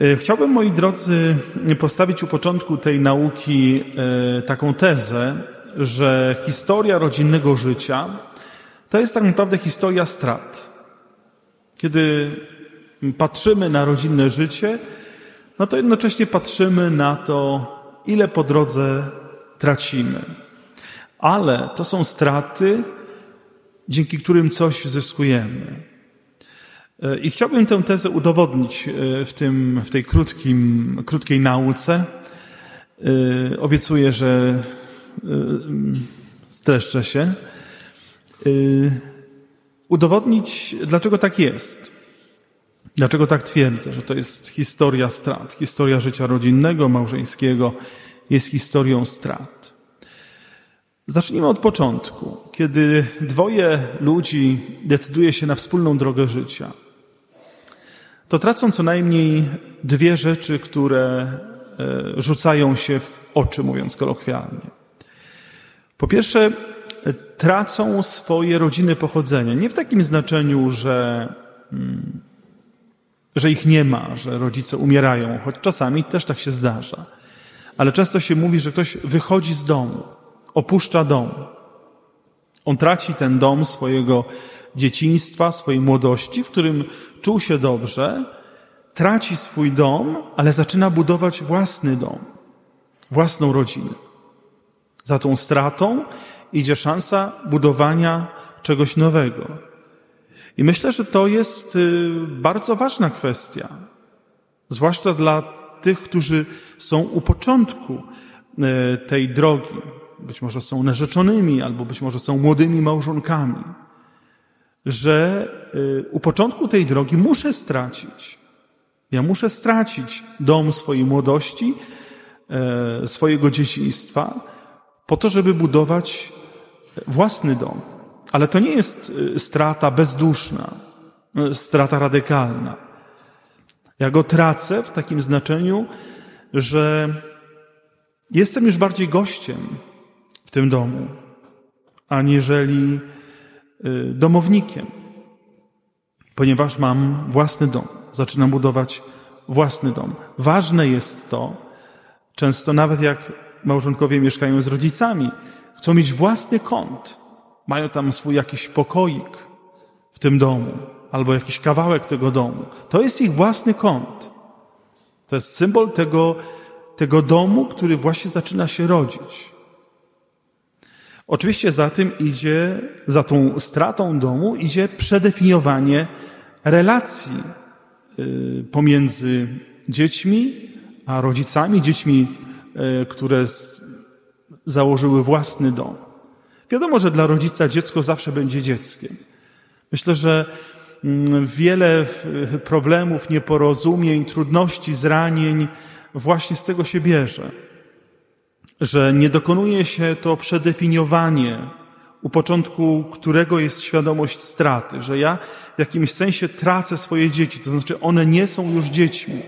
E, chciałbym, moi drodzy, postawić u początku tej nauki e, taką tezę, że historia rodzinnego życia to jest tak naprawdę historia strat. Kiedy patrzymy na rodzinne życie, no to jednocześnie patrzymy na to, ile po drodze tracimy. Ale to są straty, dzięki którym coś zyskujemy. E, I chciałbym tę tezę udowodnić e, w, tym, w tej krótkim, krótkiej nauce. E, obiecuję, że streszczę się. Udowodnić, dlaczego tak jest. Dlaczego tak twierdzę, że to jest historia strat, historia życia rodzinnego, małżeńskiego jest historią strat. Zacznijmy od początku, kiedy dwoje ludzi decyduje się na wspólną drogę życia. To tracą co najmniej dwie rzeczy, które e, rzucają się w oczy, mówiąc kolokwialnie. Po pierwsze, tracą swoje rodziny pochodzenia. Nie w takim znaczeniu, że mm, że ich nie ma, że rodzice umierają, choć czasami też tak się zdarza. Ale często się mówi, że ktoś wychodzi z domu, opuszcza dom. On traci ten dom swojego dzieciństwa, swojej młodości, w którym czuł się dobrze, traci swój dom, ale zaczyna budować własny dom, własną rodzinę. Za tą stratą idzie szansa budowania czegoś nowego. I myślę, że to jest y, bardzo ważna kwestia, zwłaszcza dla tych, którzy są u początku y, tej drogi. Być może są narzeczonymi, albo być może są młodymi małżonkami, że y, u początku tej drogi muszę stracić. Ja muszę stracić dom swojej młodości, swojego dzieciństwa, po to, żeby budować własny dom. Ale to nie jest y, strata bezduszna, y, strata radykalna. Ja go tracę w takim znaczeniu, że jestem już bardziej gościem w tym domu, aniżeli domownikiem, ponieważ mam własny dom. Zaczynam budować własny dom. Ważne jest to, często nawet jak małżonkowie mieszkają z rodzicami, chcą mieć własny kąt mają tam swój jakiś pokoik w tym domu, albo jakiś kawałek tego domu. To jest ich własny kąt. To jest symbol tego, tego domu, który właśnie zaczyna się rodzić. Oczywiście za tym idzie, za tą stratą domu idzie przedefiniowanie relacji y, pomiędzy dziećmi a rodzicami, dziećmi, y, które założyły własny dom. Wiadomo, że dla rodzica dziecko zawsze będzie dzieckiem. Myślę, że mm, wiele problemów, nieporozumień, trudności, zranień właśnie z tego się bierze. Że nie dokonuje się to przedefiniowanie, u początku którego jest świadomość straty, że ja w jakimś sensie tracę swoje dzieci, to znaczy one nie są już dziećmi.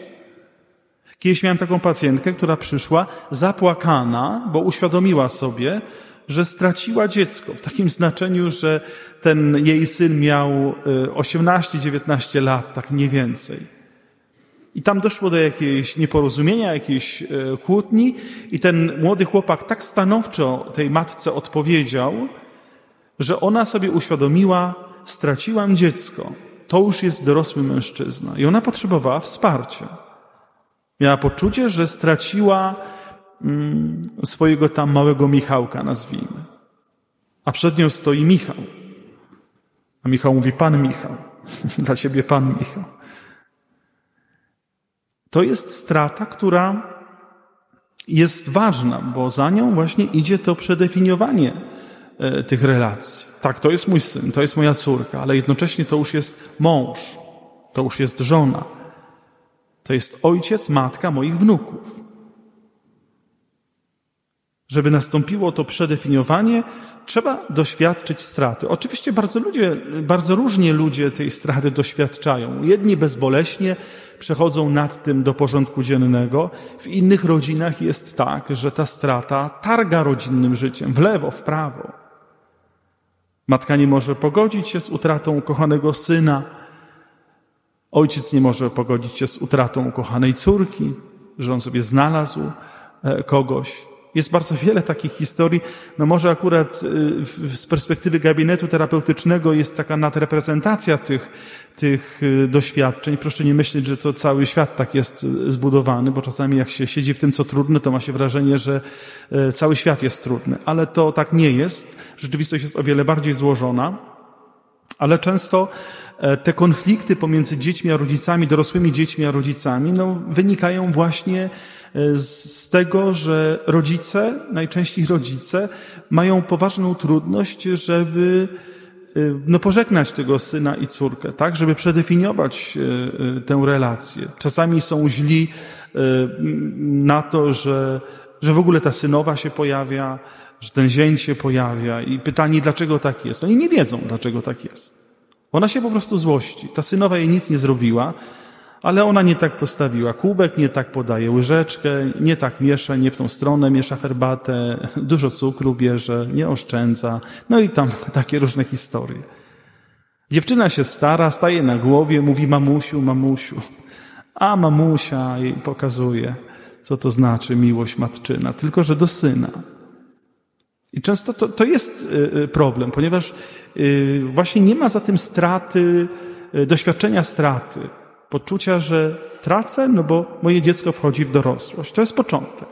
Kiedyś miałem taką pacjentkę, która przyszła zapłakana, bo uświadomiła sobie, że straciła dziecko, w takim znaczeniu, że ten jej syn miał 18-19 e, lat, tak mniej więcej. I tam doszło do jakiejś nieporozumienia, jakiejś e, kłótni, i ten młody chłopak tak stanowczo tej matce odpowiedział, że ona sobie uświadomiła, straciłam dziecko, to już jest dorosły mężczyzna. I ona potrzebowała wsparcia. Miała poczucie, że straciła Mm, swojego tam małego Michałka, nazwijmy. A przed nią stoi Michał. A Michał mówi, Pan Michał. Dla ciebie Pan Michał. To jest strata, która jest ważna, bo za nią właśnie idzie to przedefiniowanie e, tych relacji. Tak, to jest mój syn, to jest moja córka, ale jednocześnie to już jest mąż, to już jest żona, to jest ojciec, matka moich wnuków. Żeby nastąpiło to przedefiniowanie, trzeba doświadczyć straty. Oczywiście bardzo, ludzie, bardzo różnie ludzie tej straty doświadczają. Jedni bezboleśnie przechodzą nad tym do porządku dziennego. W innych rodzinach jest tak, że ta strata targa rodzinnym życiem w lewo, w prawo. Matka nie może pogodzić się z utratą kochanego syna. Ojciec nie może pogodzić się z utratą ukochanej córki, że on sobie znalazł e, kogoś. Jest bardzo wiele takich historii. No może akurat y, z perspektywy gabinetu terapeutycznego jest taka nadreprezentacja tych, tych y, doświadczeń. Proszę nie myśleć, że to cały świat tak jest y, zbudowany, bo czasami jak się siedzi w tym, co trudne, to ma się wrażenie, że cały świat jest trudny. Ale to tak nie jest. Rzeczywistość jest o wiele bardziej złożona. Ale często e, te konflikty pomiędzy dziećmi a rodzicami, dorosłymi dziećmi a rodzicami, no, wynikają właśnie z tego, że rodzice, najczęściej rodzice, mają poważną trudność, żeby e, no, pożegnać tego syna i córkę, tak, żeby przedefiniować e, tę relację. Czasami są źli na to, że, że w ogóle ta synowa się pojawia, że ten zięć się pojawia i pytanie, dlaczego tak jest. Oni nie wiedzą, dlaczego tak jest. Ona się po prostu złości. Ta synowa jej nic nie zrobiła, ale ona nie tak postawiła kubek, nie tak podaje łyżeczkę, nie tak miesza, nie w tą stronę miesza herbatę, dużo cukru bierze, nie oszczędza. No i tam takie różne historie. Dziewczyna się stara, staje na głowie, mówi mamusiu, mamusiu. A mamusia jej pokazuje, co to znaczy miłość matczyna, tylko że do syna. I często to, to jest y, y, problem, ponieważ y, właśnie nie ma za tym straty, doświadczenia straty poczucia, że tracę, no bo moje dziecko wchodzi w dorosłość. To jest początek.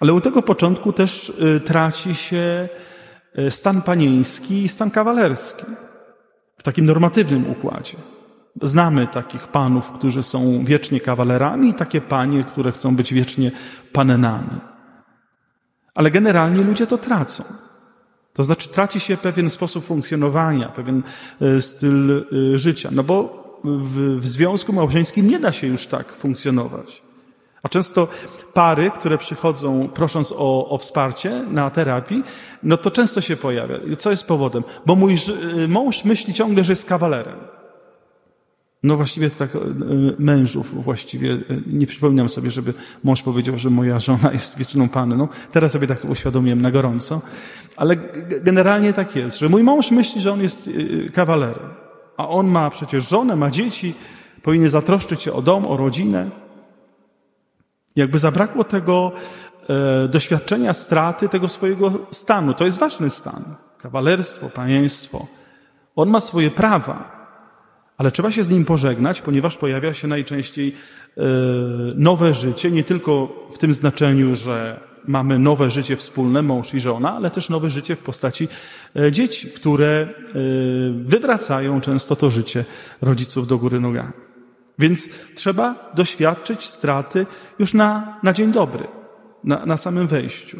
Ale u tego początku też y, traci się y, stan panieński i stan kawalerski w takim normatywnym układzie. Znamy takich panów, którzy są wiecznie kawalerami i takie panie, które chcą być wiecznie panenami. Ale generalnie ludzie to tracą. To znaczy traci się pewien sposób funkcjonowania, pewien y, styl życia. No bo w, w związku małżeńskim nie da się już tak funkcjonować. A często pary, które przychodzą prosząc o, o wsparcie na terapii, no to często się pojawia. Co jest powodem? Bo mój mąż myśli ciągle, że jest kawalerem. No właściwie tak e, mężów właściwie e, nie przypominam sobie, żeby mąż powiedział, że moja żona jest wieczną panną. Teraz sobie tak uświadomiłem na gorąco. Ale generalnie tak jest, że mój mąż myśli, że on jest kawalerem a on ma przecież żonę, ma dzieci, powinien zatroszczyć się o dom, o rodzinę. Jakby zabrakło tego e, doświadczenia straty tego swojego stanu. To jest ważny stan. Kawalerstwo, panieństwo. On ma swoje prawa, ale trzeba się z nim pożegnać, ponieważ pojawia się najczęściej e, nowe życie, nie tylko w tym znaczeniu, że mamy nowe życie wspólne, mąż i żona, ale też nowe życie w postaci e, dzieci, które e, wywracają często to życie rodziców do góry nogami. Więc trzeba doświadczyć straty już na, na dzień dobry, na, na samym wejściu.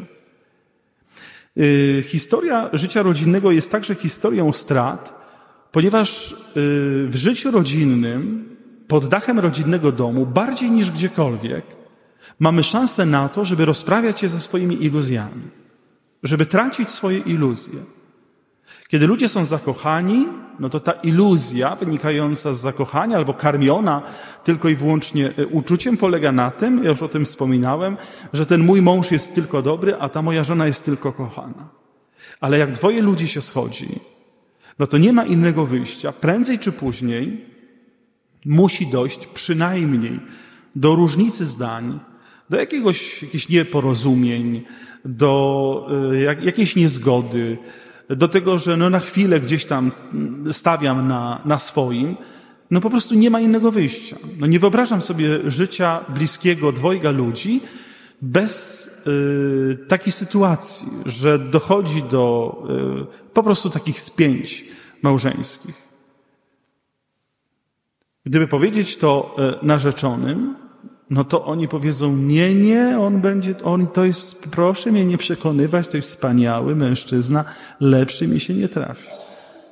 E, historia życia rodzinnego jest także historią strat, ponieważ w życiu rodzinnym, pod dachem rodzinnego domu, bardziej niż gdziekolwiek, mamy szansę na to, żeby rozprawiać się ze swoimi iluzjami, żeby tracić swoje iluzje. Kiedy ludzie są zakochani, no to ta iluzja wynikająca z zakochania albo karmiona tylko i wyłącznie e, uczuciem polega na tym, ja już o tym wspominałem, że ten mój mąż jest tylko dobry, a ta moja żona jest tylko kochana. Ale jak dwoje ludzi się schodzi, no to nie ma innego wyjścia. Prędzej czy później musi dojść przynajmniej do różnicy zdań, do jakiegoś, jakichś nieporozumień, do y, jak, jakiejś niezgody, do tego, że no na chwilę gdzieś tam stawiam na, na swoim, no po prostu nie ma innego wyjścia. No nie wyobrażam sobie życia bliskiego dwojga ludzi bez y, takiej sytuacji, że dochodzi do y, po prostu takich spięć małżeńskich. Gdyby powiedzieć to y, narzeczonym, no to oni powiedzą, nie, nie, on będzie, on to jest, proszę mnie nie przekonywać, to jest wspaniały mężczyzna, lepszy mi się nie trafi.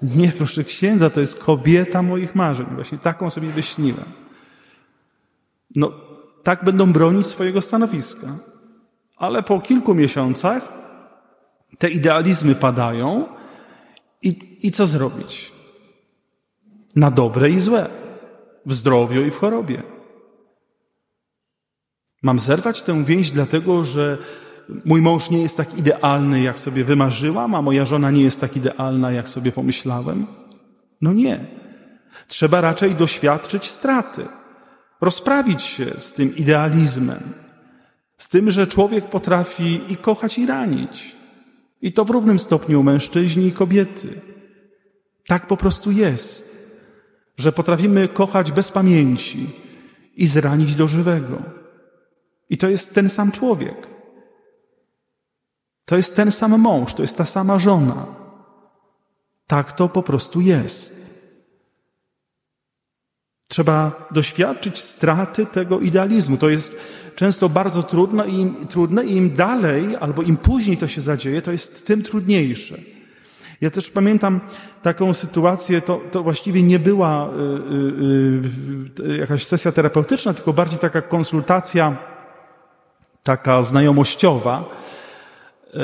Nie, proszę księdza, to jest kobieta moich marzeń. Właśnie taką sobie wyśniłem. No, tak będą bronić swojego stanowiska. Ale po kilku miesiącach te idealizmy padają i, i co zrobić? Na dobre i złe. W zdrowiu i w chorobie. Mam zerwać tę więź dlatego, że mój mąż nie jest tak idealny, jak sobie wymarzyłam, a moja żona nie jest tak idealna, jak sobie pomyślałem? No nie. Trzeba raczej doświadczyć straty, rozprawić się z tym idealizmem, z tym, że człowiek potrafi i kochać, i ranić. I to w równym stopniu mężczyźni i kobiety. Tak po prostu jest, że potrafimy kochać bez pamięci i zranić do żywego. I to jest ten sam człowiek. To jest ten sam mąż, to jest ta sama żona. Tak to po prostu jest. Trzeba doświadczyć straty tego idealizmu. To jest często bardzo trudno i im, trudne i im dalej albo im później to się zadzieje, to jest tym trudniejsze. Ja też pamiętam taką sytuację, to, to właściwie nie była y, y, y, jakaś sesja terapeutyczna, tylko bardziej taka konsultacja, taka znajomościowa. Y,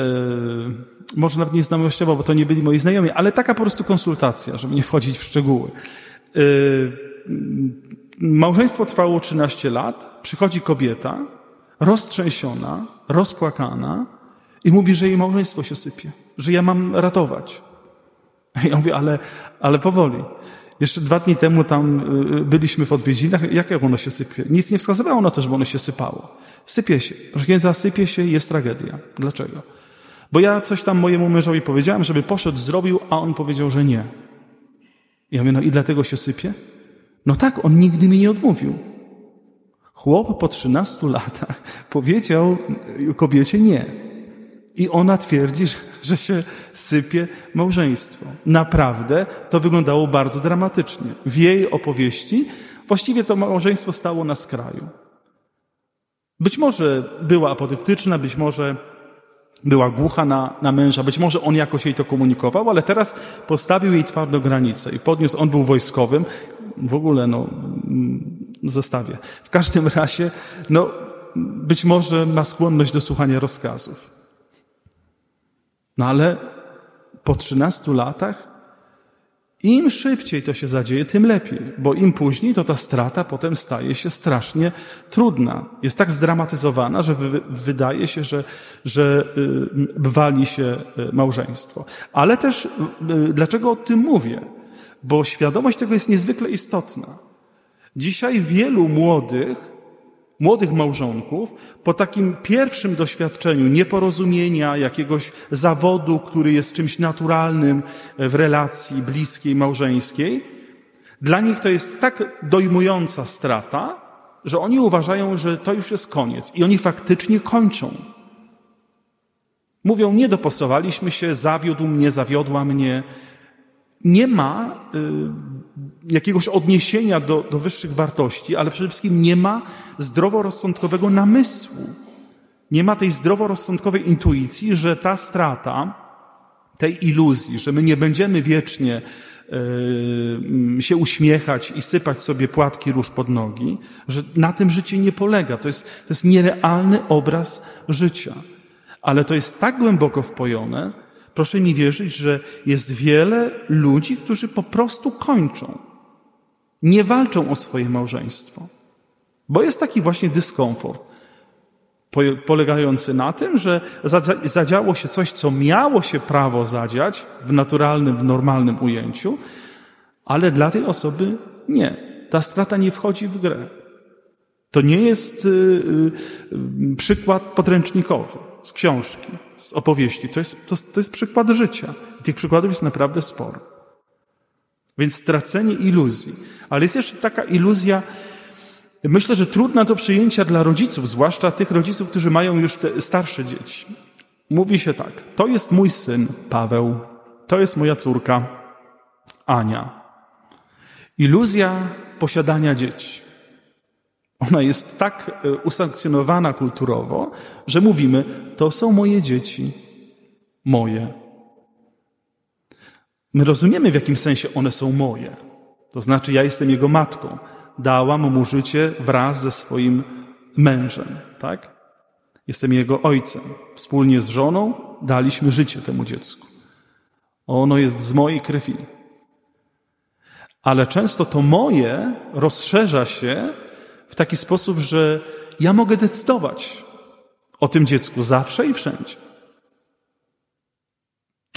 może nawet nie znajomościowa, bo to nie byli moi znajomi, ale taka po prostu konsultacja, żeby nie wchodzić w szczegóły. Y, Małżeństwo trwało 13 lat, przychodzi kobieta, roztrzęsiona, rozpłakana i mówi, że jej małżeństwo się sypie, że ja mam ratować. Ja mówię, ale, ale powoli. Jeszcze dwa dni temu tam y, byliśmy w odwiedzinach. Jak ono się sypie? Nic nie wskazywało na to, żeby ono się sypało. Sypie się. Proszę księdza, sypie się i jest tragedia. Dlaczego? Bo ja coś tam mojemu mężowi powiedziałem, żeby poszedł, zrobił, a on powiedział, że nie. Ja mówię, no i dlatego się sypie? No tak, on nigdy mi nie odmówił. Chłop po 13 latach powiedział kobiecie nie. I ona twierdzi, że się sypie małżeństwo. Naprawdę to wyglądało bardzo dramatycznie. W jej opowieści właściwie to małżeństwo stało na skraju. Być może była apodyktyczna, być może była głucha na, na męża, być może on jakoś jej to komunikował, ale teraz postawił jej twardo granicę i podniósł, on był wojskowym, w ogóle no, mm, zostawię. W każdym razie, no, być może ma skłonność do słuchania rozkazów. No ale po 13 latach im szybciej to się zadzieje, tym lepiej, bo im później to ta strata potem staje się strasznie trudna. Jest tak zdramatyzowana, że wy, wydaje się, że, że y, wali się y, małżeństwo. Ale też, y, dlaczego o tym mówię? Bo świadomość tego jest niezwykle istotna. Dzisiaj wielu młodych młodych małżonków po takim pierwszym doświadczeniu nieporozumienia, jakiegoś zawodu, który jest czymś naturalnym w relacji bliskiej, małżeńskiej, dla nich to jest tak dojmująca strata, że oni uważają, że to już jest koniec i oni faktycznie kończą. Mówią, nie dopasowaliśmy się, zawiódł mnie, zawiodła mnie, nie ma y, jakiegoś odniesienia do, do wyższych wartości, ale przede wszystkim nie ma zdroworozsądkowego namysłu. Nie ma tej zdroworozsądkowej intuicji, że ta strata, tej iluzji, że my nie będziemy wiecznie y, się uśmiechać i sypać sobie płatki róż pod nogi, że na tym życie nie polega. To jest, to jest nierealny obraz życia. Ale to jest tak głęboko wpojone, Proszę mi wierzyć, że jest wiele ludzi, którzy po prostu kończą. Nie walczą o swoje małżeństwo. Bo jest taki właśnie dyskomfort polegający na tym, że zadziało się coś, co miało się prawo zadziać w naturalnym, w normalnym ujęciu, ale dla tej osoby nie. Ta strata nie wchodzi w grę. To nie jest y, y, przykład podręcznikowy z książki, z opowieści. To jest, to, to jest przykład życia. Tych przykładów jest naprawdę sporo. Więc stracenie iluzji. Ale jest jeszcze taka iluzja, myślę, że trudna do przyjęcia dla rodziców, zwłaszcza tych rodziców, którzy mają już te starsze dzieci. Mówi się tak, to jest mój syn Paweł, to jest moja córka Ania. Iluzja posiadania dzieci. Ona jest tak e, usankcjonowana kulturowo, że mówimy, to są moje dzieci, moje. My rozumiemy, w jakim sensie one są moje. To znaczy, ja jestem jego matką. Dałam mu życie wraz ze swoim mężem, tak? Jestem jego ojcem. Wspólnie z żoną daliśmy życie temu dziecku. Ono jest z mojej krwi. Ale często to moje rozszerza się w taki sposób, że ja mogę decydować o tym dziecku zawsze i wszędzie.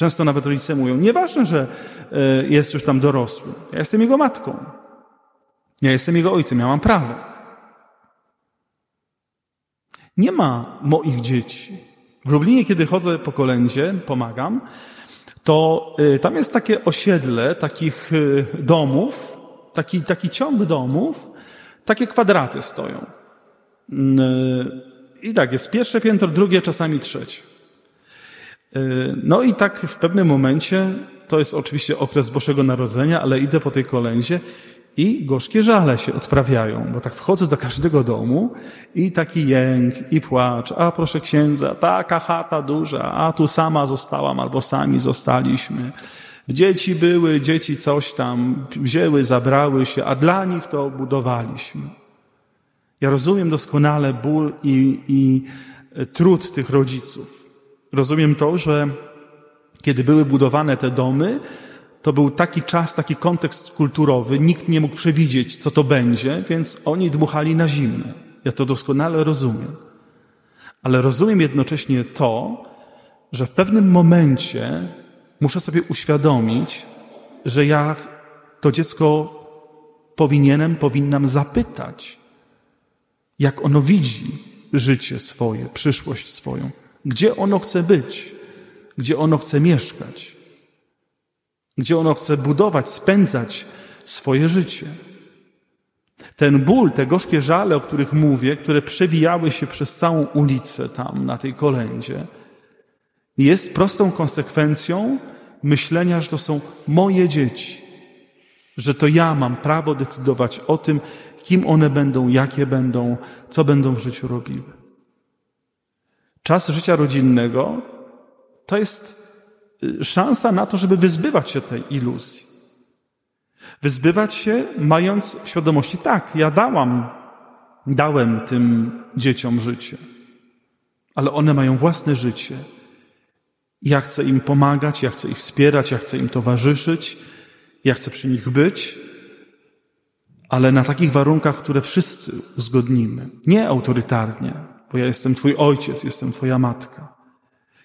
Często nawet rodzice mówią, nieważne, że e, jest już tam dorosły. Ja jestem jego matką. Ja jestem jego ojcem, ja mam prawo. Nie ma moich dzieci. W Lublinie, kiedy chodzę po kolędzie, pomagam, to e, tam jest takie osiedle takich e, domów, taki, taki ciąg domów, takie kwadraty stoją. I tak jest pierwsze piętro, drugie, czasami trzecie. Y, no i tak w pewnym momencie, to jest oczywiście okres Bożego Narodzenia, ale idę po tej kolędzie i gorzkie żale się odprawiają, bo tak wchodzę do każdego domu i taki jęk i płacz, a proszę księdza, taka chata duża, a tu sama zostałam albo sami zostaliśmy. Dzieci były, dzieci coś tam wzięły, zabrały się, a dla nich to budowaliśmy. Ja rozumiem doskonale ból i, i trud tych rodziców. Rozumiem to, że kiedy były budowane te domy, to był taki czas, taki kontekst kulturowy, nikt nie mógł przewidzieć, co to będzie, więc oni dmuchali na zimne. Ja to doskonale rozumiem. Ale rozumiem jednocześnie to, że w pewnym momencie muszę sobie uświadomić, że ja to dziecko powinienem, powinnam zapytać, jak ono widzi życie swoje, przyszłość swoją. Gdzie ono chce być? Gdzie ono chce mieszkać? Gdzie ono chce budować, spędzać swoje życie? Ten ból, te gorzkie żale, o których mówię, które przewijały się przez całą ulicę tam na tej kolędzie, jest prostą konsekwencją myślenia, że to są moje dzieci, że to ja mam prawo decydować o tym, kim one będą, jakie będą, co będą w życiu robiły. Czas życia rodzinnego to jest y, szansa na to, żeby wyzbywać się tej iluzji. Wyzbywać się, mając w świadomości, tak, ja dałam, dałem tym dzieciom życie, ale one mają własne życie. Ja chcę im pomagać, ja chcę ich wspierać, ja chcę im towarzyszyć, ja chcę przy nich być, ale na takich warunkach, które wszyscy uzgodnimy, nie autorytarnie, bo ja jestem Twój ojciec, jestem Twoja matka.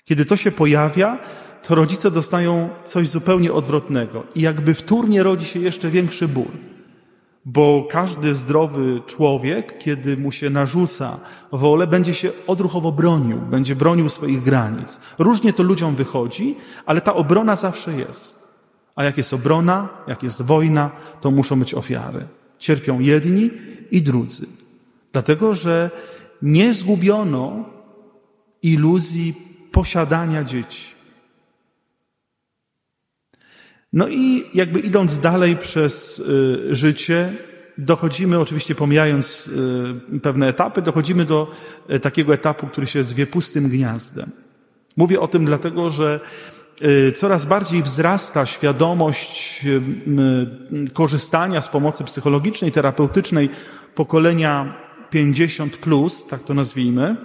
Kiedy to się pojawia, to rodzice dostają coś zupełnie odwrotnego i jakby wtórnie rodzi się jeszcze większy ból. Bo każdy zdrowy człowiek, kiedy mu się narzuca wolę, będzie się odruchowo bronił, będzie bronił swoich granic. Różnie to ludziom wychodzi, ale ta obrona zawsze jest. A jak jest obrona, jak jest wojna, to muszą być ofiary. Cierpią jedni i drudzy. Dlatego, że nie zgubiono iluzji posiadania dzieci. No i jakby idąc dalej przez y, życie, dochodzimy, oczywiście pomijając y, pewne etapy, dochodzimy do y, takiego etapu, który się zwie pustym gniazdem. Mówię o tym dlatego, że coraz bardziej wzrasta świadomość korzystania z pomocy psychologicznej, terapeutycznej pokolenia 50 plus, tak to nazwijmy,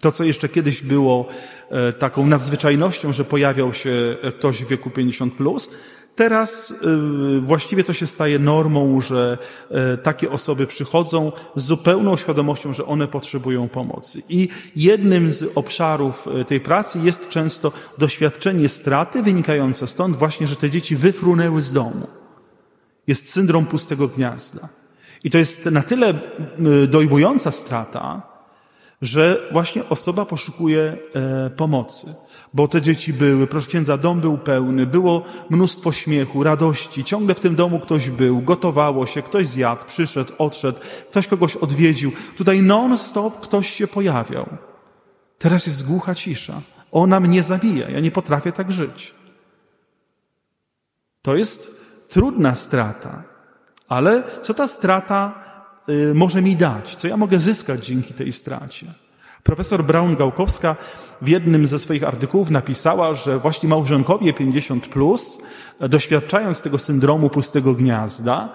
to, co jeszcze kiedyś było e, taką nadzwyczajnością, że pojawiał się ktoś w wieku 50 plus, teraz e, właściwie to się staje normą, że e, takie osoby przychodzą z zupełną świadomością, że one potrzebują pomocy. I jednym z obszarów tej pracy jest często doświadczenie straty wynikające stąd właśnie, że te dzieci wyfrunęły z domu. Jest syndrom pustego gniazda. I to jest na tyle dojmująca strata, że właśnie osoba poszukuje e, pomocy. Bo te dzieci były, proszę księdza, dom był pełny, było mnóstwo śmiechu, radości, ciągle w tym domu ktoś był, gotowało się, ktoś zjadł, przyszedł, odszedł, ktoś kogoś odwiedził. Tutaj non-stop ktoś się pojawiał. Teraz jest głucha cisza. Ona mnie zabija, ja nie potrafię tak żyć. To jest trudna strata. Ale co ta strata y, może mi dać? Co ja mogę zyskać dzięki tej stracie? Profesor Braun-Gałkowska w jednym ze swoich artykułów napisała, że właśnie małżonkowie 50 plus, doświadczając tego syndromu pustego gniazda,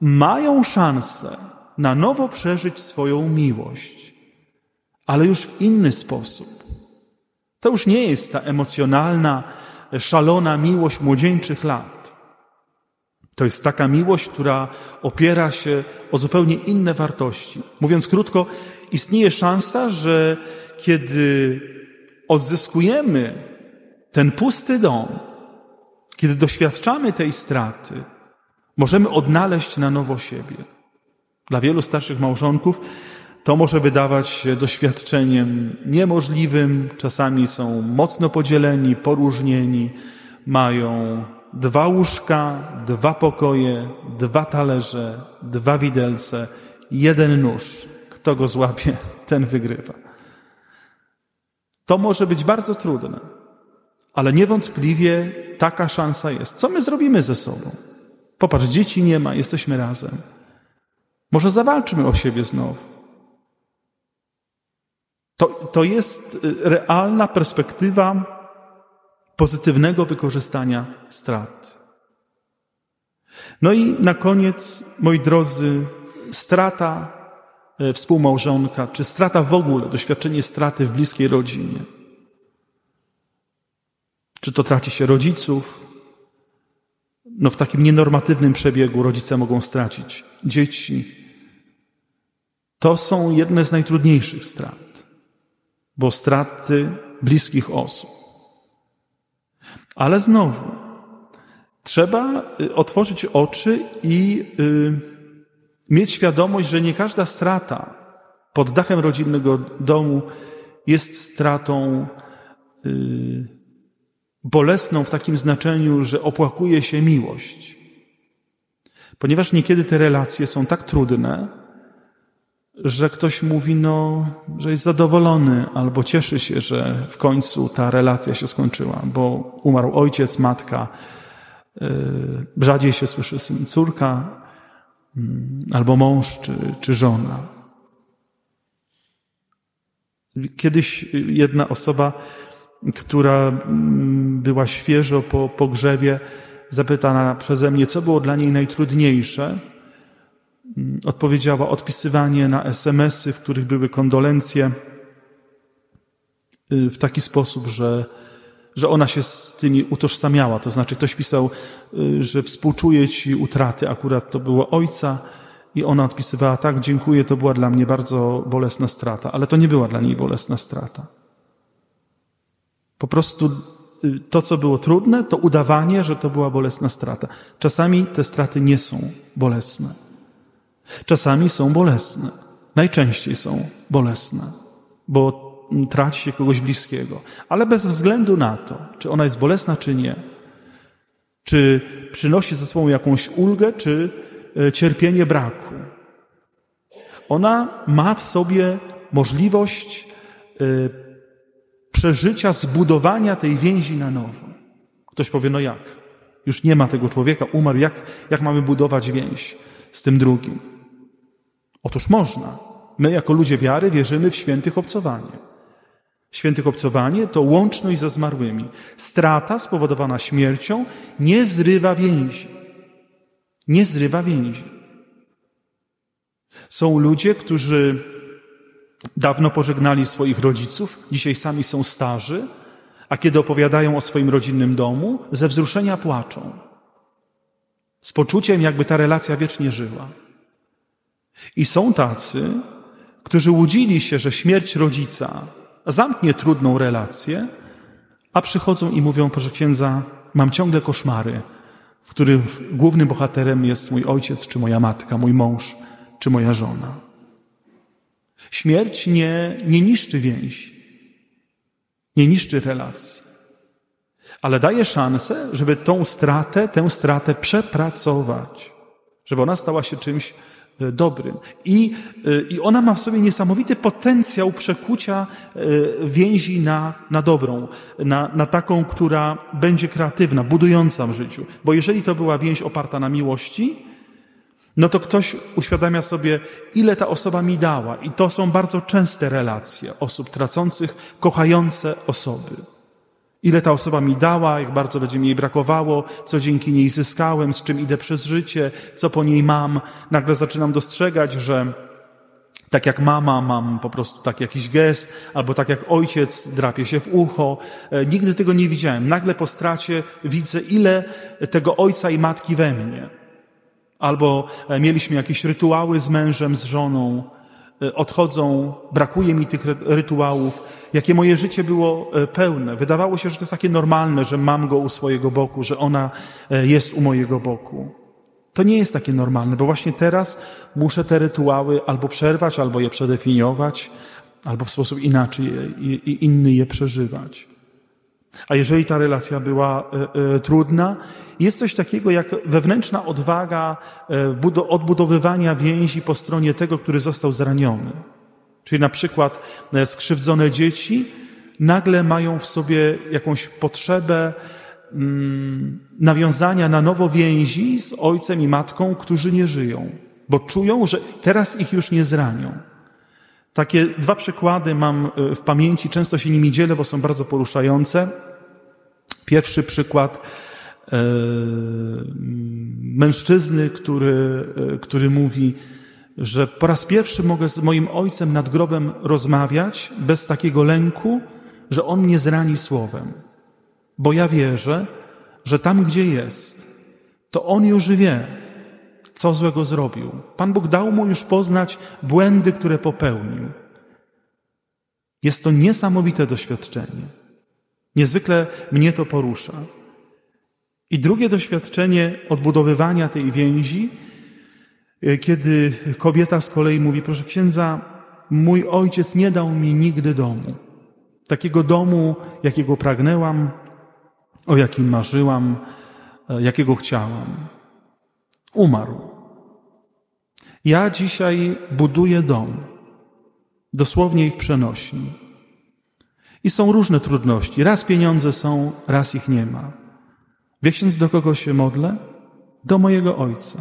mają szansę na nowo przeżyć swoją miłość, ale już w inny sposób. To już nie jest ta emocjonalna, szalona miłość młodzieńczych lat. To jest taka miłość, która opiera się o zupełnie inne wartości. Mówiąc krótko, istnieje szansa, że kiedy odzyskujemy ten pusty dom, kiedy doświadczamy tej straty, możemy odnaleźć na nowo siebie. Dla wielu starszych małżonków to może wydawać się doświadczeniem niemożliwym, czasami są mocno podzieleni, poróżnieni, mają dwa łóżka, dwa pokoje, dwa talerze, dwa widelce, jeden nóż. Kto go złapie, ten wygrywa. To może być bardzo trudne, ale niewątpliwie taka szansa jest. Co my zrobimy ze sobą? Popatrz, dzieci nie ma, jesteśmy razem. Może zawalczmy o siebie znowu. To, to jest y, realna perspektywa pozytywnego wykorzystania strat. No i na koniec, moi drodzy, strata e, współmałżonka, czy strata w ogóle, doświadczenie straty w bliskiej rodzinie. Czy to traci się rodziców? No w takim nienormatywnym przebiegu rodzice mogą stracić dzieci. To są jedne z najtrudniejszych strat, bo straty bliskich osób. Ale znowu, trzeba y, otworzyć oczy i y, mieć świadomość, że nie każda strata pod dachem rodzinnego domu jest stratą y, bolesną w takim znaczeniu, że opłakuje się miłość. Ponieważ niekiedy te relacje są tak trudne, że ktoś mówi, no, że jest zadowolony albo cieszy się, że w końcu ta relacja się skończyła, bo umarł ojciec, matka, yy, rzadziej się słyszy syn, córka, yy, albo mąż czy, czy żona. Kiedyś jedna osoba, która mm, była świeżo po pogrzebie, zapytana przeze mnie, co było dla niej najtrudniejsze, odpowiedziała odpisywanie na SMS-y, w których były kondolencje, y, w taki sposób, że, że ona się z tymi utożsamiała. To znaczy, ktoś pisał, y, że współczuje ci utraty, akurat to było ojca, i ona odpisywała, tak, dziękuję, to była dla mnie bardzo bolesna strata, ale to nie była dla niej bolesna strata. Po prostu y, to, co było trudne, to udawanie, że to była bolesna strata. Czasami te straty nie są bolesne. Czasami są bolesne. Najczęściej są bolesne, bo traci się kogoś bliskiego. Ale bez względu na to, czy ona jest bolesna, czy nie, czy przynosi ze sobą jakąś ulgę, czy e, cierpienie braku, ona ma w sobie możliwość e, przeżycia, zbudowania tej więzi na nowo. Ktoś powie, no jak? Już nie ma tego człowieka, umarł, jak, jak mamy budować więź z tym drugim? Otóż można. My, jako ludzie wiary, wierzymy w świętych obcowanie. Świętych obcowanie to łączność ze zmarłymi. Strata spowodowana śmiercią nie zrywa więzi. Nie zrywa więzi. Są ludzie, którzy dawno pożegnali swoich rodziców, dzisiaj sami są starzy, a kiedy opowiadają o swoim rodzinnym domu, ze wzruszenia płaczą. Z poczuciem, jakby ta relacja wiecznie żyła. I są tacy, którzy łudzili się, że śmierć rodzica zamknie trudną relację, a przychodzą i mówią, proszę księdza, mam ciągle koszmary, w których głównym bohaterem jest mój ojciec, czy moja matka, mój mąż, czy moja żona. Śmierć nie, nie niszczy więzi, nie niszczy relacji, ale daje szansę, żeby tą stratę, tę stratę przepracować, żeby ona stała się czymś E, dobrym. I, e, I ona ma w sobie niesamowity potencjał przekucia e, więzi na, na dobrą, na, na taką, która będzie kreatywna, budująca w życiu. Bo jeżeli to była więź oparta na miłości, no to ktoś uświadamia sobie, ile ta osoba mi dała. I to są bardzo częste relacje osób tracących, kochające osoby. Ile ta osoba mi dała, jak bardzo będzie mi jej brakowało, co dzięki niej zyskałem, z czym idę przez życie, co po niej mam. Nagle zaczynam dostrzegać, że tak jak mama mam po prostu tak jakiś gest, albo tak jak ojciec drapie się w ucho. E, nigdy tego nie widziałem. Nagle po stracie widzę, ile tego ojca i matki we mnie. Albo e, mieliśmy jakieś rytuały z mężem, z żoną, odchodzą, brakuje mi tych rytuałów, jakie moje życie było e, pełne. Wydawało się, że to jest takie normalne, że mam go u swojego boku, że ona e, jest u mojego boku. To nie jest takie normalne, bo właśnie teraz muszę te rytuały albo przerwać, albo je przedefiniować, albo w sposób inaczej, inny je przeżywać. A jeżeli ta relacja była e, e, trudna, jest coś takiego jak wewnętrzna odwaga e, odbudowywania więzi po stronie tego, który został zraniony. Czyli na przykład skrzywdzone dzieci nagle mają w sobie jakąś potrzebę mm, nawiązania na nowo więzi z ojcem i matką, którzy nie żyją, bo czują, że teraz ich już nie zranią. Takie dwa przykłady mam e, w pamięci, często się nimi dzielę, bo są bardzo poruszające. Pierwszy przykład e, mężczyzny, który, e, który mówi, że po raz pierwszy mogę z moim ojcem nad grobem rozmawiać bez takiego lęku, że on mnie zrani słowem. Bo ja wierzę, że tam, gdzie jest, to on już wie, co złego zrobił. Pan Bóg dał mu już poznać błędy, które popełnił. Jest to niesamowite doświadczenie. Niezwykle mnie to porusza. I drugie doświadczenie odbudowywania tej więzi, e, kiedy kobieta z kolei mówi, proszę księdza, mój ojciec nie dał mi nigdy domu. Takiego domu, jakiego pragnęłam, o jakim marzyłam, e, jakiego chciałam. Umarł. Ja dzisiaj buduję dom, dosłownie i w przenośni. I są różne trudności. Raz pieniądze są, raz ich nie ma. Wie ksiądz, do kogo się modlę? Do mojego ojca.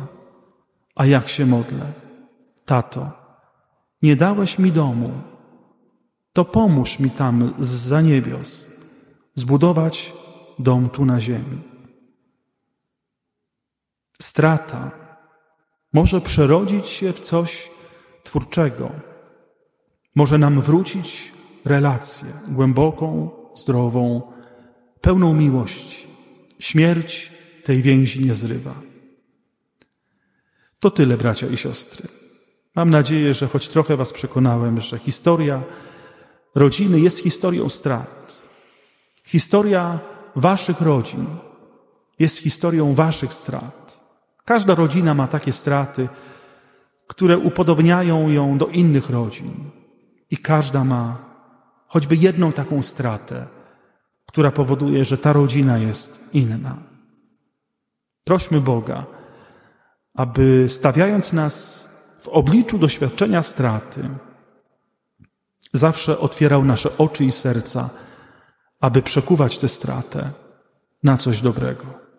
A jak się modlę? Tato, nie dałeś mi domu, to pomóż mi tam z za niebios zbudować dom tu na ziemi. Strata może przerodzić się w coś twórczego, może nam wrócić relację głęboką, zdrową, pełną miłości. Śmierć tej więzi nie zrywa. To tyle, bracia i siostry. Mam nadzieję, że choć trochę Was przekonałem, że historia rodziny jest historią strat. Historia Waszych rodzin jest historią Waszych strat. Każda rodzina ma takie straty, które upodobniają ją do innych rodzin. I każda ma choćby jedną taką stratę, która powoduje, że ta rodzina jest inna. Prośmy Boga, aby stawiając nas w obliczu doświadczenia straty, zawsze otwierał nasze oczy i serca, aby przekuwać tę stratę na coś dobrego.